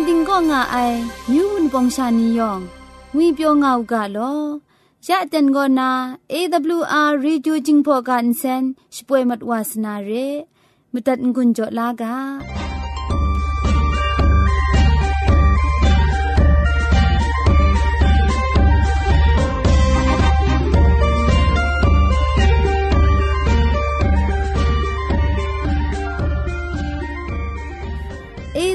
กันติงก็ง่าไอมิวนปองชานียองงุยเปียวง่าวกะลอยะเต็นก็นา AWR reducing for kan sen ช่วยมัดวาสนาเรมุตัดงุนจอลากา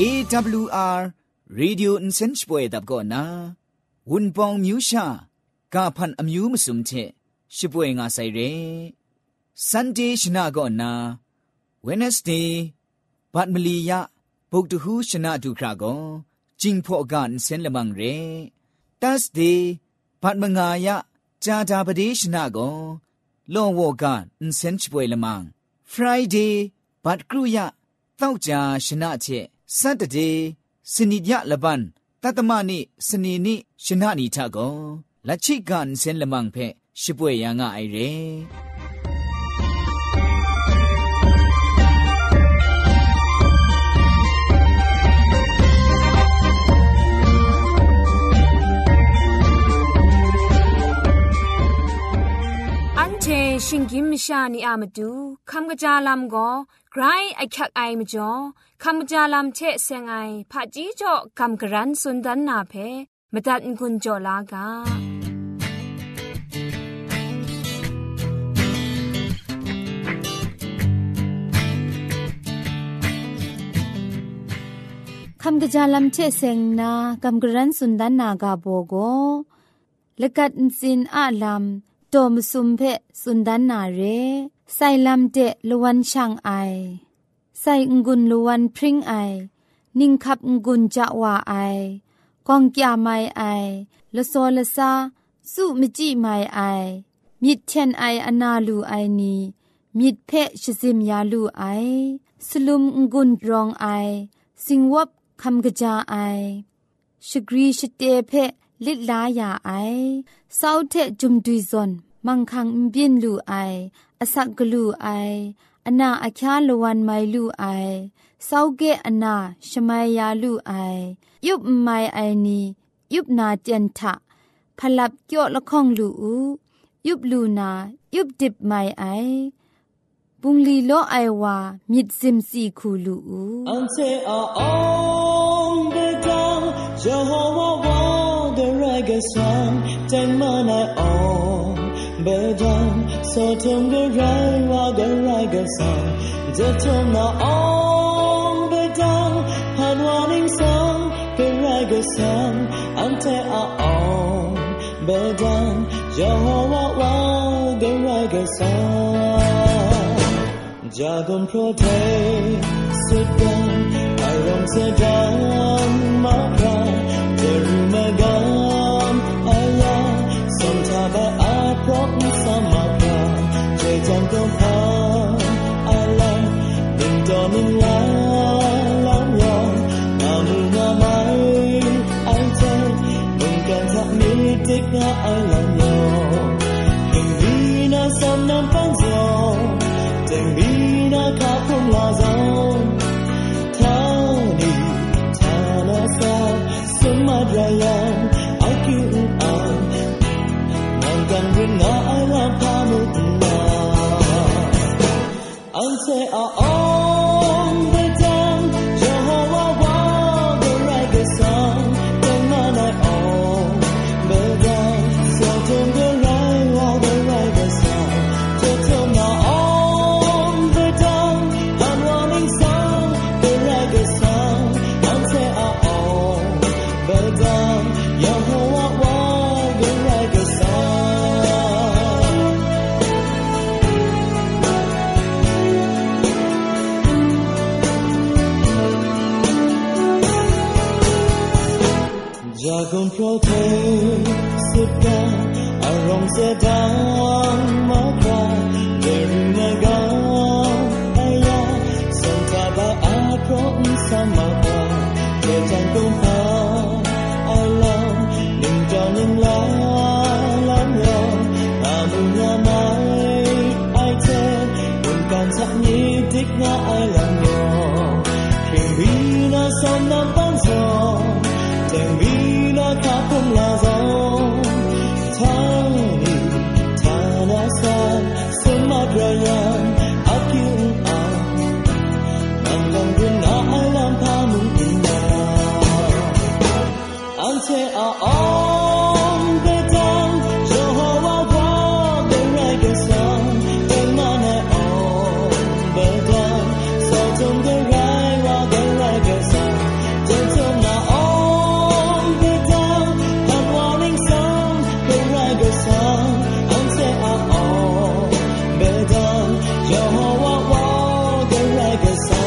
AWR Radio Insenspoi dab go na Wunpong Myu Sha กาพันอมยูมสุมเทชิบวยงาไซเรซันเดชนะก็นาเวเนสเดย์บัดมลียะบุกตหูชนะดูคราก็จิงพอกันเซนละมังเรตัสเดย์บัดมงายะจาดาบเดชนะก็ลองวอกันเซนชิบวยละมังฟรายเดย์บัดกรุยะต้องจาชนะเท สัตตเจสนิยะละบันตัตมะนิสนีนิชนะนิทะกกละชิกันเซนละมังเพชิป่วยยางะไอเรชิงกิมชานีอามดูคำกระจาลามก็ไกรไอคักไอมจ่อ คำกระจาลำเชะเซงไอผาจีจ่อคำกระรันสุนดันนาเพมตัดกุญจ่อลากาคำกระจาลำเชเซงนาคำกระรันสุนดันนากาโบโกละกัดสินอาลำโตมสุมเพสุนดันนาเรไซลัมเดลวันช่างไอ ไซงุนลวนพริ้งไอ นิ่งขับงุนจะว่าไอกองกยาไม่ไอละโซละซาสุมจิไม่ไอ มิดเทนไออนาลูไอนีมิดเพชซิมยาลูไอ สลุมงุนรองไอ สิงวบคำกระจาไอชกรีชเตเพลิดลายาไอเศร้าเทจุมดุยซอนมังคังบินลูไอ อสักกลูไอ အနာအချားလဝန်မိုင်လူအိုင်စောက်ကဲအနာရှမယာလူအိုင်ယုပမိုင်เจนทะพลับเกี่ยวละข้องลูอูยุบลูนายุบดิบไม่ไอบุงลีโลไอวามิดซิมซีคูลูอูอันเซอองเดจังจะฮอววาเดรกซันจงมานอง bedan so tongo rai wa de rai ga sa de to na on bedan han wanin sa de rai ga sa ante a on. Bedan jo wa wa de rai ga sa ja gon pro te se dan ai rong se dan ma pra de ru ma 我不想冒险倔强的话 AWR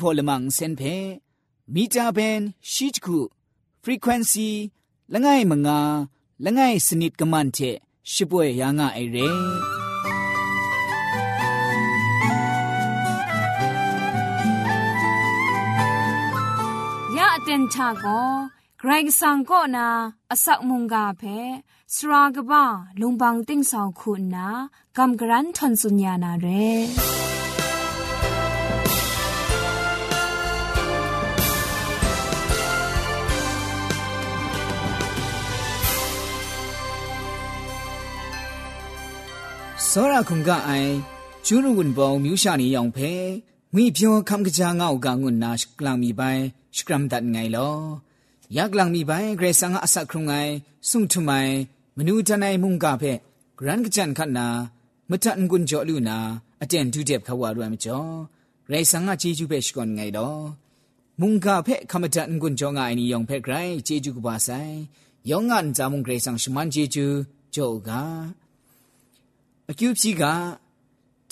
พอลมังเซนเพมีจาเบนชิจคุ frequency ละไงมงาละไงสนิดกะมันเทชิป่วยยางะไอเรยะเต็นชาโกไกรสังก็นาอสักมุงกาเพสรากบ้าลุงบังติ้งสองคุณนากำกรันทนสุญญานาเร စောရခုံကအိုင်ကျူရုဝန်ဘောင်မြူရှာနေရောင်ဖဲငွေပြောခံကကြငောက်ကငွနာရှကလန်မီပိုင်ရှကရမ်ဒတ်ငိုင်လောယက်ကလန်မီပိုင်ဂရေဆန်ကအဆက်ခုံငိုင်ဆုံထမိုင်မနူတနိုင်မှုန်ကဖဲဂရန်ကကြန်ခနာမတန်ကွန်ကြောလူနာအတန်ဒူတဲ့ခဝါရမ်ကြောဂရေဆန်ကချီကျူပဲရှကွန်ငိုင်တော့มุงกาเพคำจันกุนจงไงนิยองเพคไรเจจูกบาไซยองงันจามุงเกรสังชมันเจจูโจกา အကျူပြီက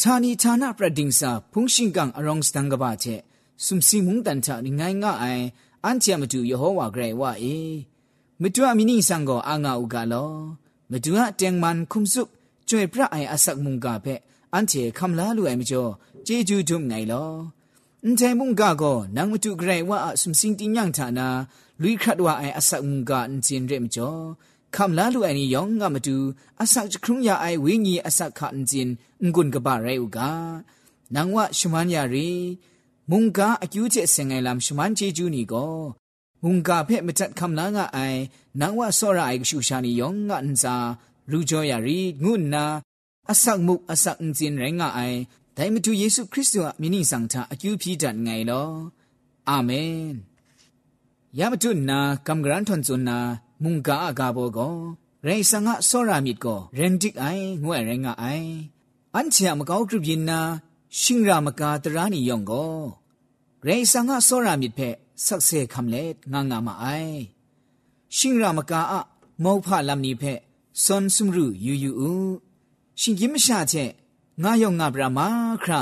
ဌာနီဌာနပရဒင်းစာဖုန်ရှင်ကန်အရောင်းစတန်ကပါချက်စုံစီမုန်တန်တာငိုင်းငါအိုင်အန်ချာမတူယေဟောဝါဂရေဝါအေမတူအမီနီဆန်ကိုအာငါဥကလောမတူအတန်မန်ခုံစုကျွေပြအိုင်အဆက်မုန်ကဖက်အန်ချေခမ်လာလူအိုင်မကျော်ဂျေဂျူဒုံငိုင်လောအန်ချေမုန်ကကိုနန်မတူဂရေဝါအစုံစင်တင်ညံဌာနာလူခတ်ဝါအိုင်အဆက်မုန်ကအန်ချင်ရဲမကျော် คำลาลูไอนี่ยองงามาดูอาศักจะครุงยาไอวิญีอาศักขันจินงุนกบะไรอุกานางว่าชุมันยารีมุงกาอคิวเจเซงไงลำชุมันเจจูนี่ก็มุงกาเพ่มจัดคำลางาไอนางว่าสอระไอชูชานี่ยองงาอันซารูจอยารีงุนนาอาศักมุกอาศักจินไรงาไอแต่มาดูเยซูคริสต์ว่ามินิสังทาอคิวพีดันไงลออาเมนยามาดูนากำกรันทนจุนนา มุงกาอากาโบโกเรสังะสอรามิดโกเรนดิกไองวยเรงะไออันเชียมกาวกรุบยินนาชิงรามกาตรานิยองโกเรสังะสอรามิดเพสักเซคำเล็ดงางามาไอชิงรามกาอะမောဖလမ်နီဖက်စွန်ဆုမရူယူယူဦးရှင်ကြီးမရှာချက်ငါယောငါဗြမာခရ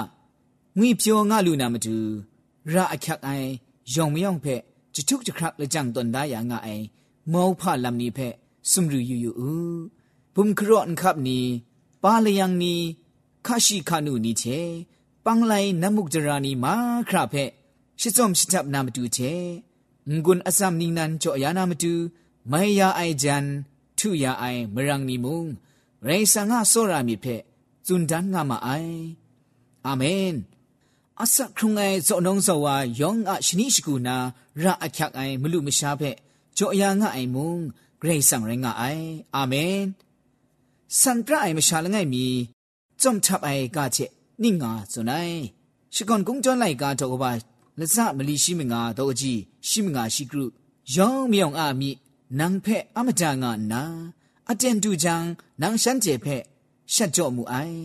ငွေပြောငါလူနာမတူရာအခက်အိုင်ယောင်မယောင်ဖက်จุทุกจุครักละจังตนได้ยางไง မောဖလမ်နီဖဲစုံရူယူယူဥဘုံခရော့န်ခပ်နီပါလျံနီခါရှိခနုနီချေပန်းလိုက်နမုကြရာနီမာခရဖဲရှစ်စုံရှစ်ချပ်နာမတူချေငွန်းအစမ်နီနန်ချောယာနာမတူမိုင်ယာအိုင်ဂျန်ထုယာအိုင်မရန်နီမုံရေဆာငါဆောရာမီဖဲဇွန်ဒန်ငါမအိုင်အာမင်အစခုငိုင်ဇောနုံဇောဝါယောင်အရှနိရှိကူနာရာအခက်အိုင်မလူမရှားဖဲ့ က်ကြောအယာငါအိုင်မုံဂရိတ်ဆောင်ရငါအိုင်အာမင်စန်ပရအိုင်မရှာလငယ်မီจอมทับไอกาเจนิ่งาสุนัยชิกอนกุงจอนไลกาตอกบาละซะมลีရှိမငါတော့ကြီးရှိမငါရှိကရုယောင်မြောင်အာမိနန်ဖက်အမတန်ငါနာအတန်တူချံနန်ရှန်ကျေဖက်ရှက်ကြော့မှုအိုင်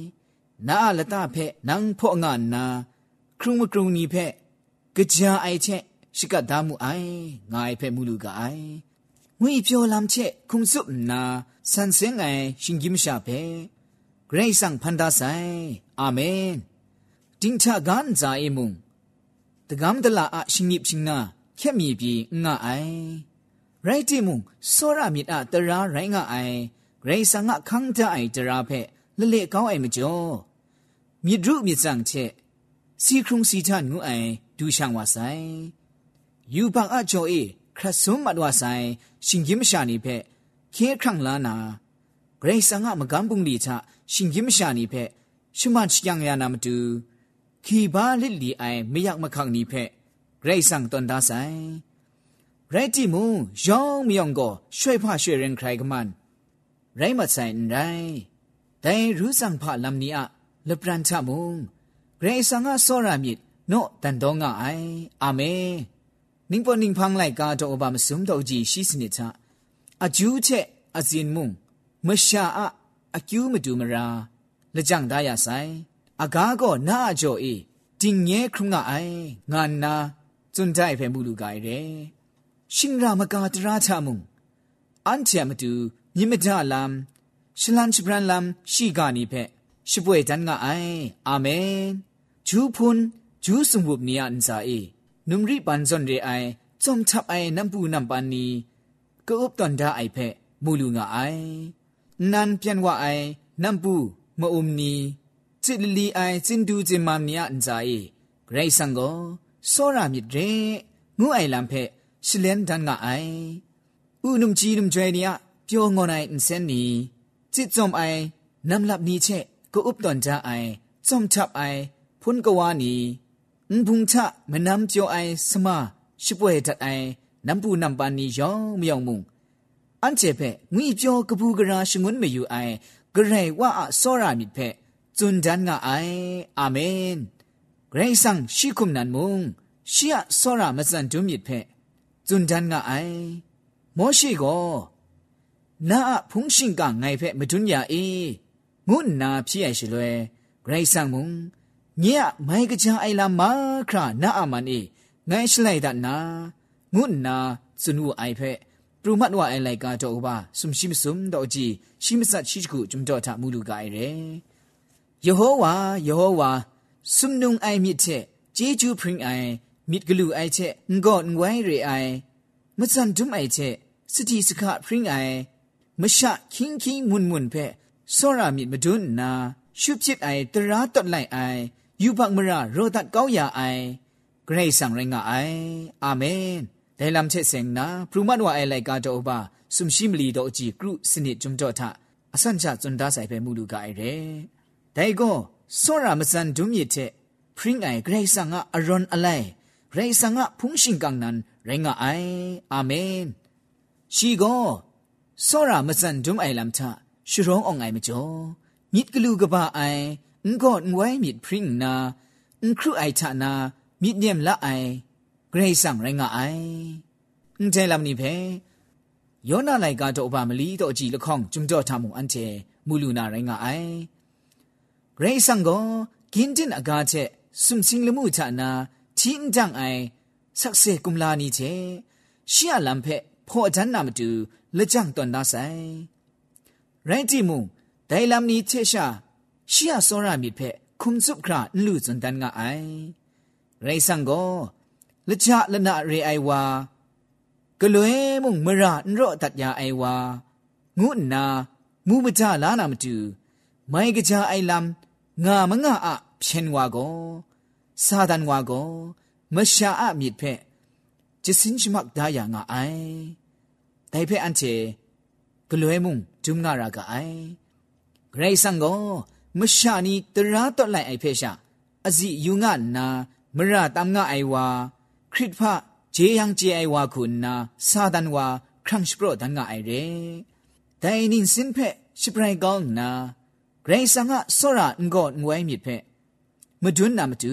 နာလတဖက်နန်ဖော့ငါနာครุงมกรุงนี้เพะกะจ ရှိကဒါမှုအိုင်ငါအဖက်မှုလူကအိုင်ငွေပြောလမ်းချက်ခုံစုနာဆန်စင်ငိုင်ရှင်ကြီးမရှာပဲဂရိတ်ဆန်ဖန်ဒါဆိုင်အာမင်တင်းချာကန်ဇာအေမုံတကမ်ဒလာအရှင်ကြီးရှင်နာခက်မြေပြီးငါအိုင်ရိုက်တီမုံစောရမြစ်အတရာရိုင်းငါအိုင်ဂရိတ်ဆန်ငါခန်းတအိုင်တရာဖက်လလေကောင်းအိုင်မကျော်မြစ်ဒုမြစ်စံချက်စီခုံစီချန်ငူအိုင်ဒူရှန်ဝါဆိုင် ယူပန်အကျော်အေခရဆုံမတော်ဆိုင်ရှင်ကြီးမရှာနေဖက်ခဲခန့်လာနာဂရိဆန်ကမကန်းပုန်လီချရှင်ကြီးမရှာနေဖက်ရှမန်ချျံရနာမတူခီဘာလစ်လီအိုင်မယက်မခန့်နေဖက်ဂရိဆန်တန်ဒါဆိုင်ရိုက်တီမူယောင်းမြောင်ကိုရွှေဖရွှေရင်ခရိုင်ကမန်ရိုင်းမဆိုင်ရိုင်းဒိုင်ရူးဆောင်ဖလမ်နီအလပရန်ချမုံဂရေဆန်ကစောရမြစ်နော့တန်တော့ငါအိုင်အာမင် 宁波宁旁来家都把么什么都记西斯尼查，阿九切阿金木，么下阿阿九么杜么啦，那长大呀塞，阿家个那叫伊，今年空那哎，俺那尊在陪母路改嘞，新让么家的拉查木，俺切么杜，你么家 lam，是兰是不然 lam，西家尼陪，是不会等个哎，阿门，主潘主送我尼安在伊。 นุมรีปันซอนเรไอจอมทับไอน้ำปูน้ำปันนีก็อุบตอนดาไอเพมูลูงาไอนันเปียนว่าไอน้ำปูมะอุมนีจิตลีไอจินดูจิมามเนียนซาเอไรสังโกโซรามิเรงูไอลำเพชิเลนดันงาไออุนุมจีนุมจวยเนียเปียวงอนไออินเซนนีจิตจอมไอน้ำลับนี้เชก็อุบตอนดาไอจอมทับไอพุนกวานี န်ဘုံချမနမ်ကျော်အိုင်စမရှိပွဲတတ်အိုင်နမ်ပူနမ်ပန်နီယောင်မြောင်မုံအန်ချေဖဲငွေပြောကပူကရာရှငွန်းမယူအိုင်ဂရေဝါအစောရမိဖဲဇွန်ဒန်ငါအိုင်အာမင်ဂရေဆန်ရှိခုမနန်မုံရှီယစောရမစန်ဒုမြစ်ဖဲဇွန်ဒန်ငါအိုင်မောရှိကိုနာအဖုန်ရှင်ကငိုင်ဖဲမဒွညာအေငုနာဖြစ်ရရှိလွဲဂရေဆန်မုံ ညက်မိုင်းကကြံအိုင်လာမခရနာအမန်အေငိုင်းရှလိုက်တာနာငုနာစနုအိုင်ဖက်ပရမတ်ဝအိုင်လိုက်ကတော့ဥပါဆုံရှိမဆုံတော့ကြည်ရှိမဆက်ရှိခုကျွန်တော်ထမူလူကအိုင်ရဲယေဟောဝါယေဟောဝါဆုံနုံအိုင်မြစ်တဲ့ဂျေဂျူပရင်အိုင်မြစ်ကလူအိုင်တဲ့ငေါ့ငွိုင်းရေအိုင်မစန်ဒုမိုင်တဲ့စတိစခပရင်အိုင်မရှခင်းခင်းမွန်းမွန်းဖက်စောရမြစ်မဒွန်းနာရှုပြစ်အိုင်တရာတော့လိုက်အိုင် ယူဘမရာရောဒတ်ကောင်းရာအိုင်ဂရိတ်ဆံရင်ငါအိုင်အာမင်လေလမ်ချက်စင်နာပရူမတ်ဝအိုင်လိုက်ကတော့ဘာဆုမရှိမလီတော့ကြည့်ကရုစနစ်ဂျုံတော့ထအစန်ချဇွန်ဒါဆိုင်ပဲမူလူကအိုင်ရဲဒိုင်ကောစောရမစန်ဒုမြစ်တဲ့ဖရင်အိုင်ဂရိတ်ဆံငါအရွန်အလိုက်ဂရိတ်ဆံငါဖုန်ရှင်ကန်နန်ရင်ငါအိုင်အာမင်ရှိကောစောရမစန်ဒုံအိုင်လမ်ချရှုရောင်းအောင်အိုင်မကျော်မြစ်ကလူကပါအိုင် งกอดไว้มิดพริ้งนาอุครูไอทานามิดเนียมละไอเกรซังไรงาไออุใจลำนี้เพယောနာလိုက်ကတော့ဘာမလီတော့ကြည်လခေါင်จุမ်တော့ထမှုအန်ချေမူလူနာရိုင်းကအိုင်ဂရိဆန်ကိုဂင်းတင်အကားချက်စုံစင်းလမှုချနာချင်းတန်အိုင်ဆက်စေကုမလာနီချေရှီယလမ်ဖက်ဖောအတန်းနာမတူလက်ကြံတွန်သားဆိုင်ရိုင်းတီမူဒိုင်လမ်နီချေရှာ ชียสอรามิเพคุมซุบคราลูจุนตันงาไอไรสังโกละจะละนะเรไอวา กลวยมุงมระนรอตัดยาไอวางูนามูมจาลานามตูไม่กะจาไอลำงามงะอะเพียนวาโกซาดันวาโกมชาอะมิดเพจิสินชมักดายางะไอไดเพอันเจกลวยมุงจุมงารากะไอเกรซังโก မရှာနီတရာတော့လိုက်အိုက်ဖဲရှာအစီယူငါနာမရတမ်ငါအိုင်ဝါခရစ်ဖဂျေယံဂျေအိုင်ဝါခုနာစာဒန်ဝါခရန့်စပရဒန်ငါအိုင်ရဲဒိုင်နင်းစင်ဖဲရှိပရိုင်ကောင်းနာဂရိဆာငါဆောရာငေါငွိုင်းမြစ်ဖဲမတွန်းနာမတူ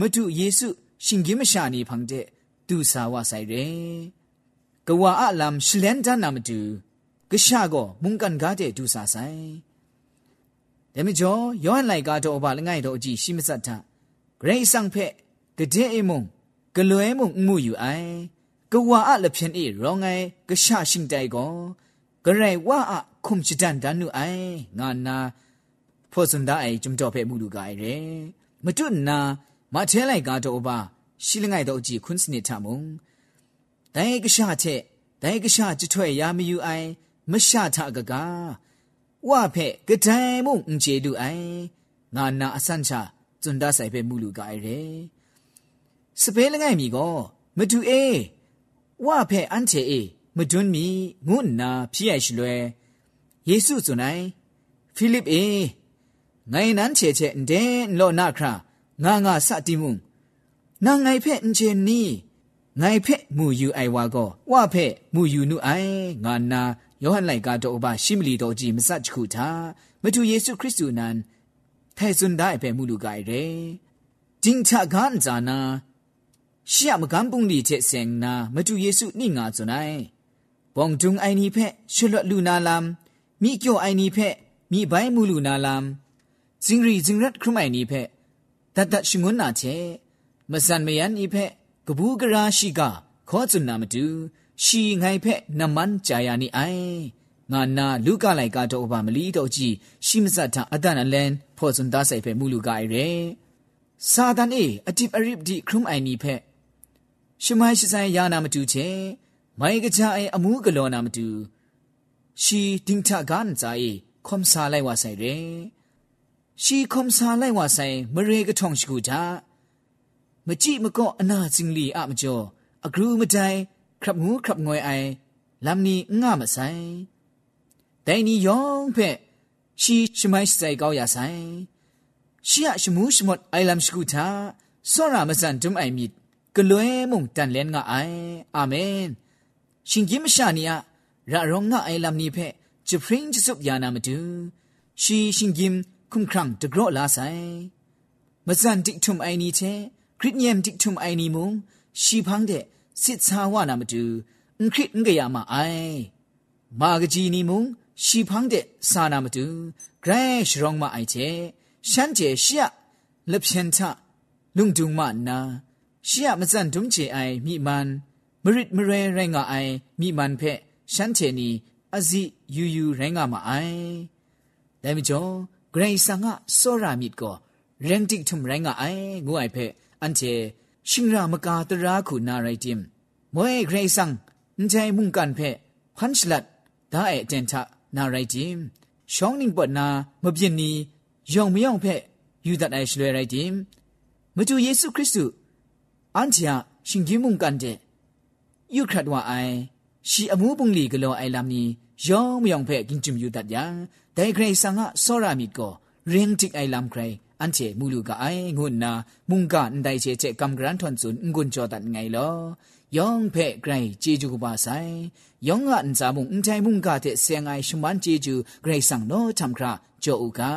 မတူယေစုရှင်ကြီးမရှာနီဖန်တဲ့သူစာဝဆိုင်ရဲကဝါအလမ်ရှလန်ဒန်နာမတူကရှာကောမုန်ကန်ကားတဲ့သူစာဆိုင် ဒါမကျော်ယောဟန်လိုက်ကားတော့ဘာလငိုင်တော့အကြည့်ရှိမစတ်ထဂရိတ်ဆောင်ဖက်ကတဲ့အမုံကလွဲမုံမှုယူအိုင်ကဝါအလဖြန်အေရောငိုင်ကရှာရှင်တိုင်ကိုဂရိတ်ဝါအခုံချဒန်ဒန်နုအိုင်ငါနာဖို့စန်ဒအိုင်ဂျုံတော့ဖက်မှုလူကအိုင်ရဲမတွနာမထဲလိုက်ကားတော့ဘာရှိလငိုင်တော့အကြည့်ခွန်းစနစ်ထမုံဒိုင်ကရှာချက်ဒိုင်ကရှာကြွထွဲရမယူအိုင်မရှာထကကား ဝဖဲကတိုင်မုံအင်ကျေလူအိုင်ငါနာအဆန့်ချဇွန်ဒါဆိုင်ဖဲမှုလူကအိုင်ရဲစပဲလငိုင်မီကောမတူအေဝဖဲအန်ချေအေမဒွန်းမီငုနာဖြစ်ရရှိလွယ်ယေစုဇွန်နိုင်ဖိလိပအေငိုင်နန်းချေချေဒဲလောနာခရာငါငါစတိမှုနာငိုင်ဖဲအင်ချေနီ ငိုင်ဖဲမူယူအိုင်ဝါကောဝဖဲမူယူနုအိုင်ငါနာယောဟန်လိုက်ကတော့ဘာရှိမလီတော်ကြီးမစတ်ချခုတာမတူယေရှုခရစ်သူနန်ထဲစွန်ဒိုင်ပဲမူလူကရဲဂျင်းချကန်ဇာနာရှီယမကန်ပုန်လီချက်စင်နာမတူယေရှုနိငါဇွန်နိုင်ဘောင်တုံအိုင်နီဖဲရှလွတ်လူနာလမ်မိကျော်အိုင်နီဖဲမိဘိုင်းမူလူနာလမ်ဇင်ရီဇင်ရတ်ခရမိုင်နီဖဲတတ်တရှငွန်းနာချေမစန်မယန်နီဖဲက ဘူးကရာရှိကခေါ်စွန်နာမတူရှီငိုင်ဖက်နမန်ဂျာယာနီအိုင်ငါနာလူကလိုက်ကတော့ဘာမလီတော့ကြည့်ရှိမစတ်တာအတန်အလန်ဖော်စွန်သားဆိုင်ဖက်မူလူကအိုင်ရဲစာဒန်အေအတိပအရစ်ဒီခရုမ်အိုင်နီဖက်ရှမိုင်းရှိဆိုင်ယာနာမတူချေမိုင်ကကြအိုင်အမှုကလောနာမတူရှီတင်းထကန်ဇာအေခွန်ဆာလိုက်ဝဆိုင်ရဲရှီခွန်ဆာလိုက်ဝဆိုင်မရေကထုံရှိကူတာ မကြည့်မကော့အနာစင်လီအမကျော်အဂရုမတိုင်ခရပ်ငူခရပ်ငွေအိုင်လမ်နီငါမဆိုင်ဒိုင်နီယောင်ဖက်ရှီချမိုင်းဆိုင်ကောက်ရဆိုင်ရှီယရှမူးရှမတ်အိုင်လမ်ရှကူတာဆောရာမစန်ဒွမ်အိုင်မီကလွဲမုန်တန်လန်ငါအိုင်အာမင်ရှင်ကြီးမရှာနီယရာရောငါအိုင်လမ်နီဖက်ဂျပရင်းဂျစုပ်ယာနာမတူရှီရှင်ကြီးခုံခရံတဂရောလာဆိုင်မစန်တိထုံအိုင်နီတဲ့ สุบยานามาดูชีชิงกิมคุ้มครั่งจะกรอลาใส่มาสันดิกทุมไอนี้เชคริตเยมดิกทุมไอนี้มุงชีพังเดစစ်စာဝနာမတူအင်ခရစ်ငရယာမအိုင်မာဂဂျီနီမုံရှီဖန်းတဲ့စာနာမတူဂရဲရှရောင်းမအိုင်ချေရှမ်းကျဲရှရလက်ဖြန်ထလုံဒုံမနာရှရမစန်ဒုံချေအိုင်မိမန်မရစ်မရဲရဲငါအိုင်မိမန်ဖက်ရှမ်းချေနီအဇီယူယူရဲငါမအိုင်ဒါမကျော်ဂရိဆာငါစောရာမစ်ကိုရန်တိထုံရဲငါအိုင်ငိုအိုင်ဖ อันเจชิงรามกาตราขุนาไรติมมวยเกรซังนใจมุ่งกันเพพันชลัดดาเอเจนทะนาไรติมช่องนิ่งปดนามเบียนนียองไม่ยองเพยูดัดไอชลวยไรติมมจูเยซูคริสต์อันเจชิงกิมุ่งกันเจยูครัดว่าไอชีอมูบุงลีกโลไอลามนียองไม่ยองเพกินจุมยูดัดยังแต่เกรซังอะโซรามิโกเรียงจิกไอลามใคร อันเจมูลูกไองุนนามุงกานไดเจเจกัมกรันทอนซุนงุนจอดันไงลอยองเพ่ไกรเจจูกบาไซยองอันจามุงใจมุงกาเตเซียงไอชมันเจจูไกรสังโนทำคราโจอูกา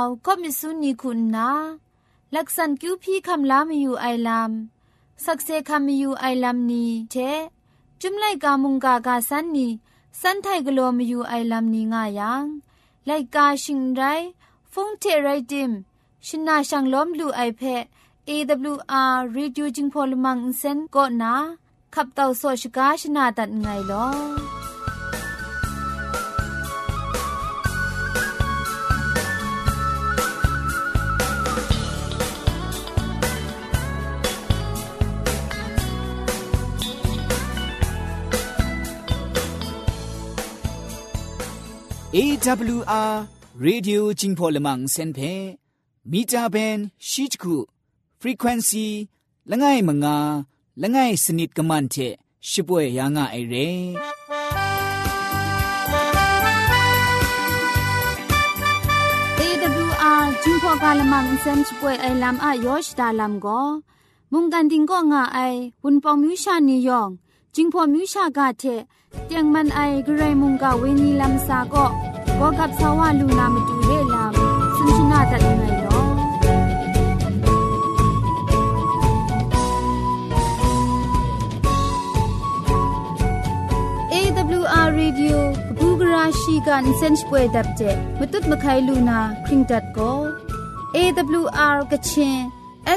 าก็มิสุนีคุณนาลักษณคิวพี่คำลามีอยู่ไอลามสักเซคำมีอยู่ไอลามนี้เทจุมไลกามุงกากาสันนีสันไทกลัวมีอยู่ไอลามนี้ง่ายังไลกาชิงไรฟงเทไรดิมชินาชังล้อมลูไอเพ AWR Reducing Polymer Insen ก็นาขับเต่าโซชกาชนาตัดไงลอ AWR Radio Jingpo Lemang Senpe Mita Ben Shichku Frequency Langai Manga Langai Snit Kamante Shipwe Yanga Ere AWR Jingpo Kalamang Sen Shipwe Lam A Yosh Dalam Go Mungan Ding Go Nga Ai Wun Pong Misha Ni Yong อายอชดาลำก็มุงกันดิงก็ง่าไอวุนปองมิวชานียองจิงพอมิวชากาเทเตียงมันไอกระไรมุงกาเวนีลำซาก็ก็กับสาวาลูนามาดูเรลำสุนชนาตัดไงลอ AWR Radio กูกราชีกันเซนช่วยดับเจมตุดมะไคลูนาคริงดัดก็ AWR กะชิน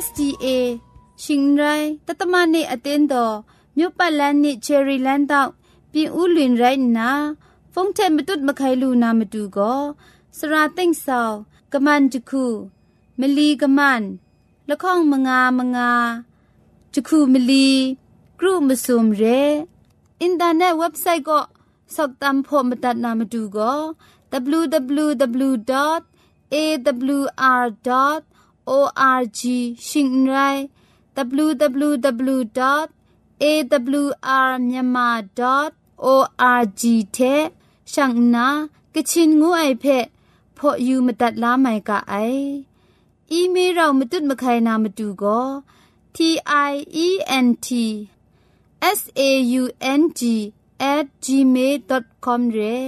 SDA ชิงไรตัตมะเนอเตนดอ မြို့ပတ်လန်းနစ်ချယ်ရီလန်းတောက်ပြင်ဦးလွင်ရိုင်းနာဖုန်ထဲမတုတ်မခိုင်လူနာမတူကိုစရာသိမ့်ဆောင်ကမန်တခုမလီကမန်လခေါင်မငါမငါတခုမလီกรุมสุมเรอินเทอร์เน็ตเว็บไซต์ก็สอบตามพอมตัดนามาดูก็ www.awr.org ชิงไร www. awrmyanmar.org တဲ့ရှန့်နာကချင်ငူအိုက်ဖက်ဖော်ယူမတတ်လားမိုင်ကအိုင်အီးမေးလ်တော့မတွတ်မခိုင်နာမတူကော t i e n t s a u n g @gmail.com ရဲ့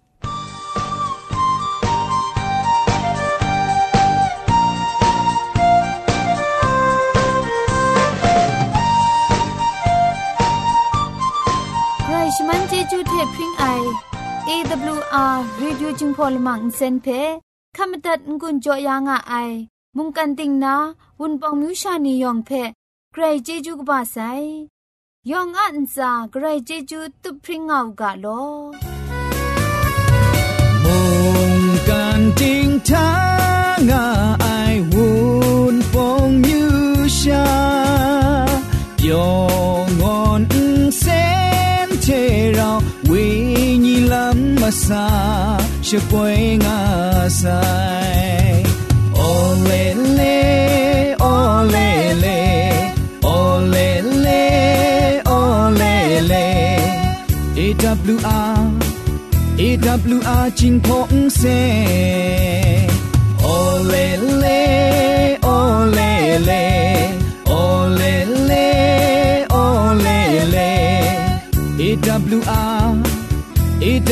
ลพริ้งไอ AWR reducing polymer เซนเพขมตัดงุนจอยางอ้ายมุงกันติงนาวุนปองมิวชานียองเพใครเจจูกบาไซยองอันซาใครเจจูตุพริ้งเอากาโลมุงกันติงทางอ้า masa she ngã sai olele olele olele olele ewr ewr jing phong se olele olele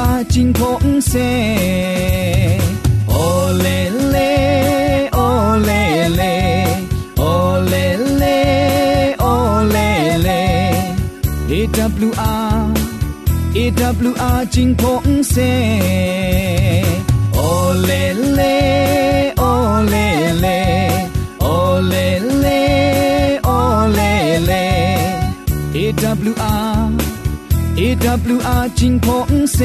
啊真空塞，哦嘞嘞，哦嘞嘞，哦嘞嘞，哦嘞嘞，AWR，AWR 真空塞，哦嘞嘞，哦嘞嘞，哦嘞嘞，哦嘞嘞，AWR。AWR จิงพงเซ